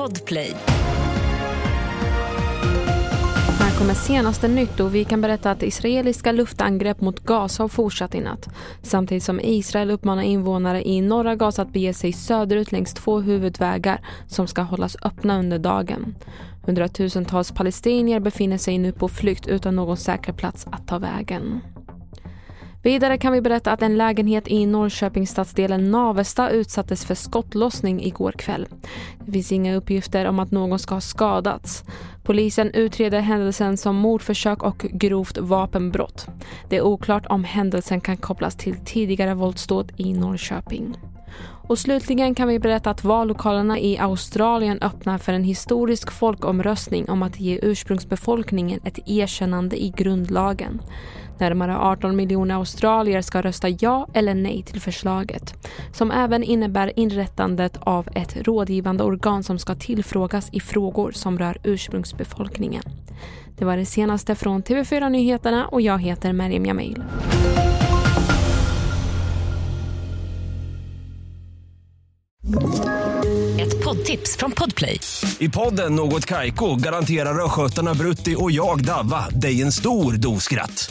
Podplay. Här kommer senaste nytt och vi kan berätta att israeliska luftangrepp mot Gaza har fortsatt i natt. Samtidigt som Israel uppmanar invånare i norra Gaza att bege sig söderut längs två huvudvägar som ska hållas öppna under dagen. Hundratusentals palestinier befinner sig nu på flykt utan någon säker plats att ta vägen. Vidare kan vi berätta att en lägenhet i Norrköpingsstadsdelen Navesta utsattes för skottlossning igår kväll. Det finns inga uppgifter om att någon ska ha skadats. Polisen utreder händelsen som mordförsök och grovt vapenbrott. Det är oklart om händelsen kan kopplas till tidigare våldsdåd i Norrköping. Och slutligen kan vi berätta att vallokalerna i Australien öppnar för en historisk folkomröstning om att ge ursprungsbefolkningen ett erkännande i grundlagen. Närmare 18 miljoner australier ska rösta ja eller nej till förslaget som även innebär inrättandet av ett rådgivande organ som ska tillfrågas i frågor som rör ursprungsbefolkningen. Det var det senaste från TV4 Nyheterna och jag heter Meriem Jamil. Ett poddtips från Podplay. I podden Något Kaiko garanterar östgötarna Brutti och jag, Davva, dig en stor dos skratt.